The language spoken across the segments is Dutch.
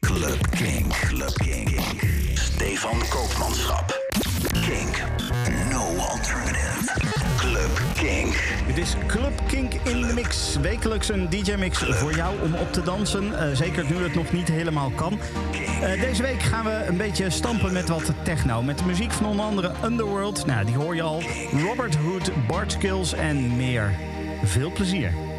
Club Kink. Club Kink. Stefan Koopmanschap. Kink. No alternative. Club Kink. Het is Club Kink in de mix. Wekelijks een DJ-mix voor jou om op te dansen. Eh, zeker nu het nog niet helemaal kan. Eh, deze week gaan we een beetje stampen met wat techno. Met de muziek van onder andere Underworld. Nou, die hoor je al. Robert Hood, Bart Skills en meer. Veel plezier.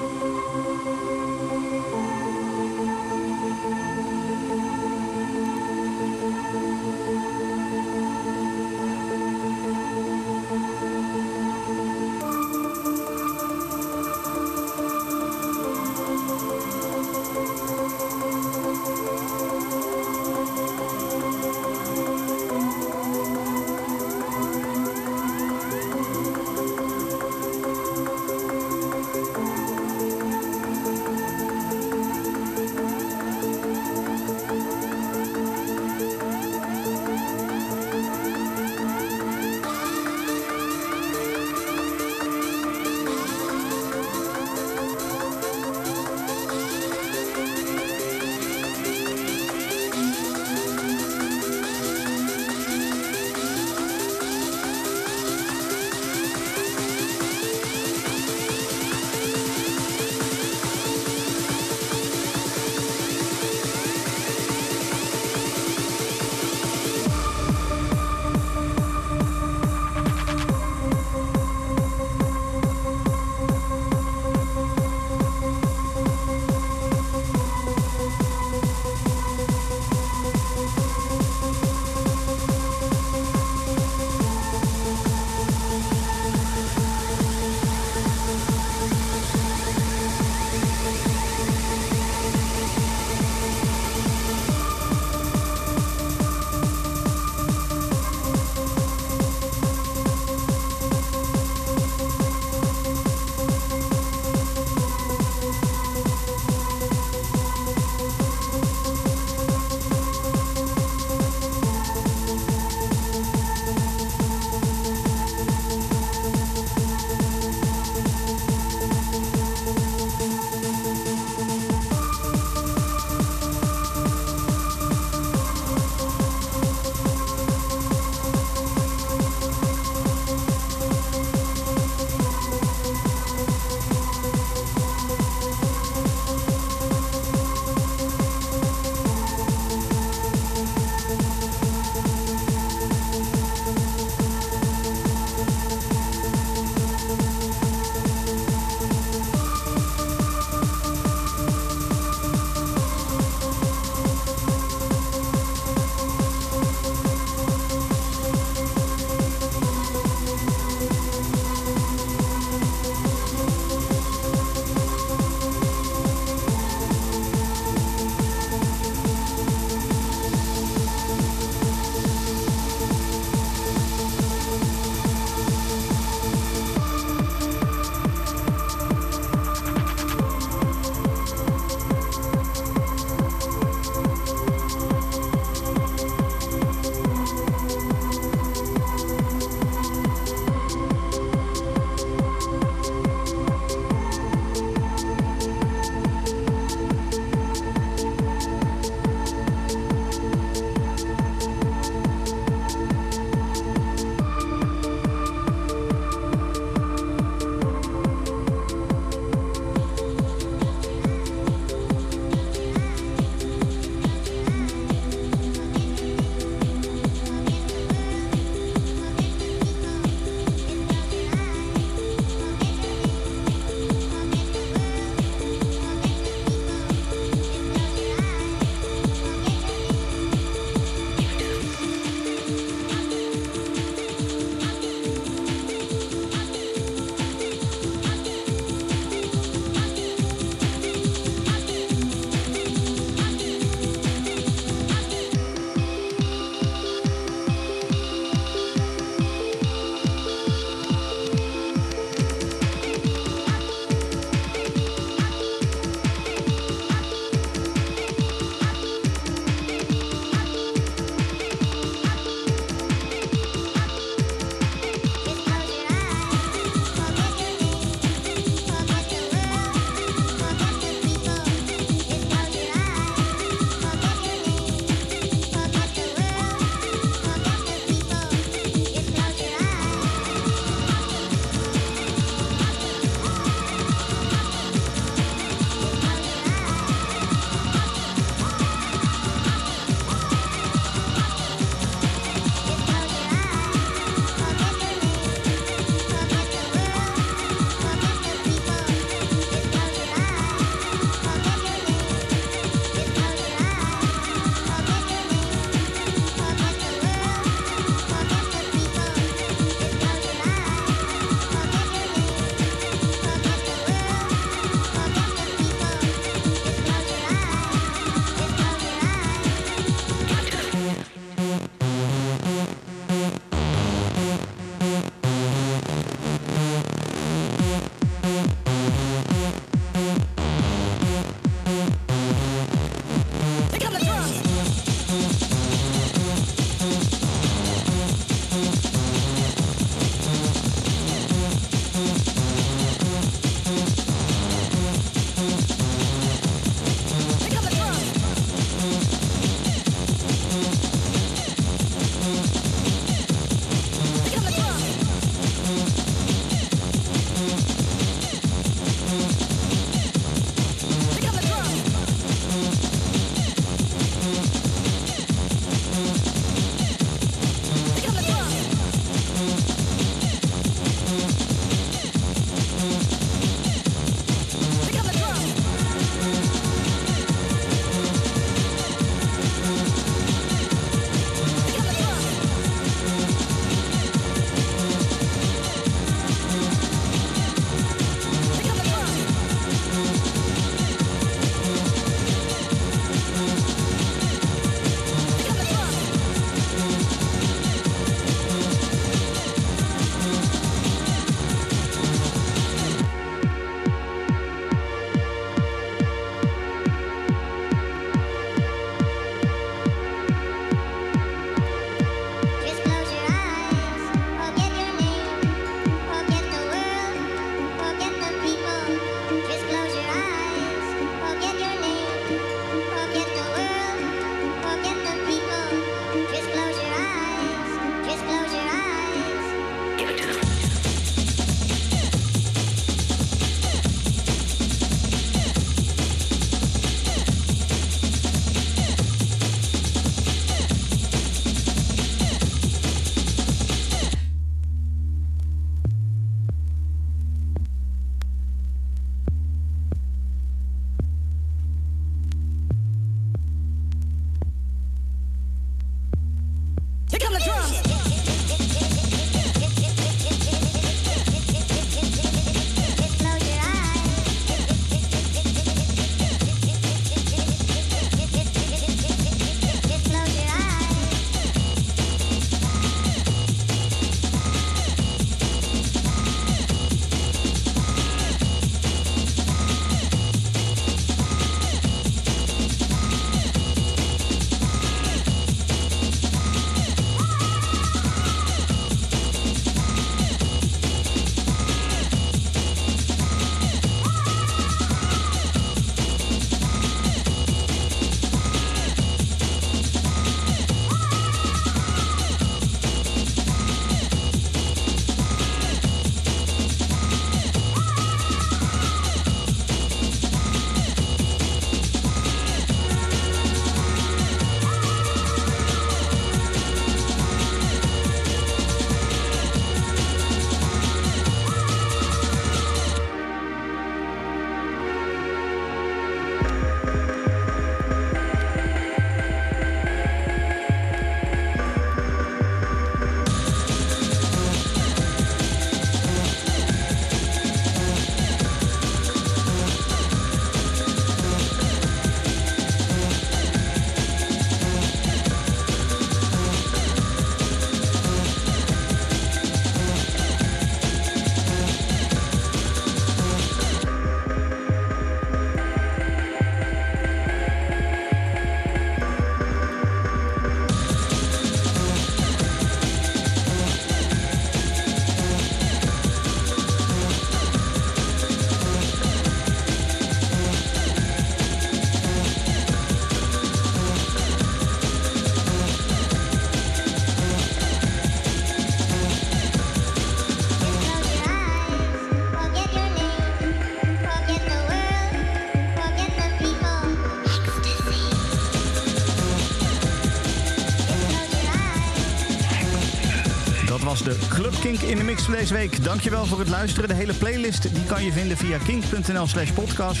Kink in de mix van deze week. Dankjewel voor het luisteren. De hele playlist die kan je vinden via kink.nl slash podcast.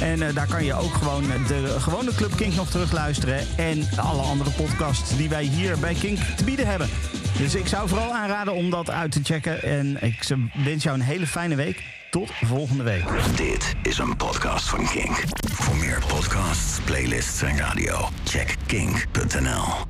En uh, daar kan je ook gewoon de gewone Club Kink nog terugluisteren. En alle andere podcasts die wij hier bij Kink te bieden hebben. Dus ik zou vooral aanraden om dat uit te checken. En ik wens jou een hele fijne week. Tot volgende week. Dit is een podcast van Kink. Voor meer podcasts, playlists en radio, check kink.nl.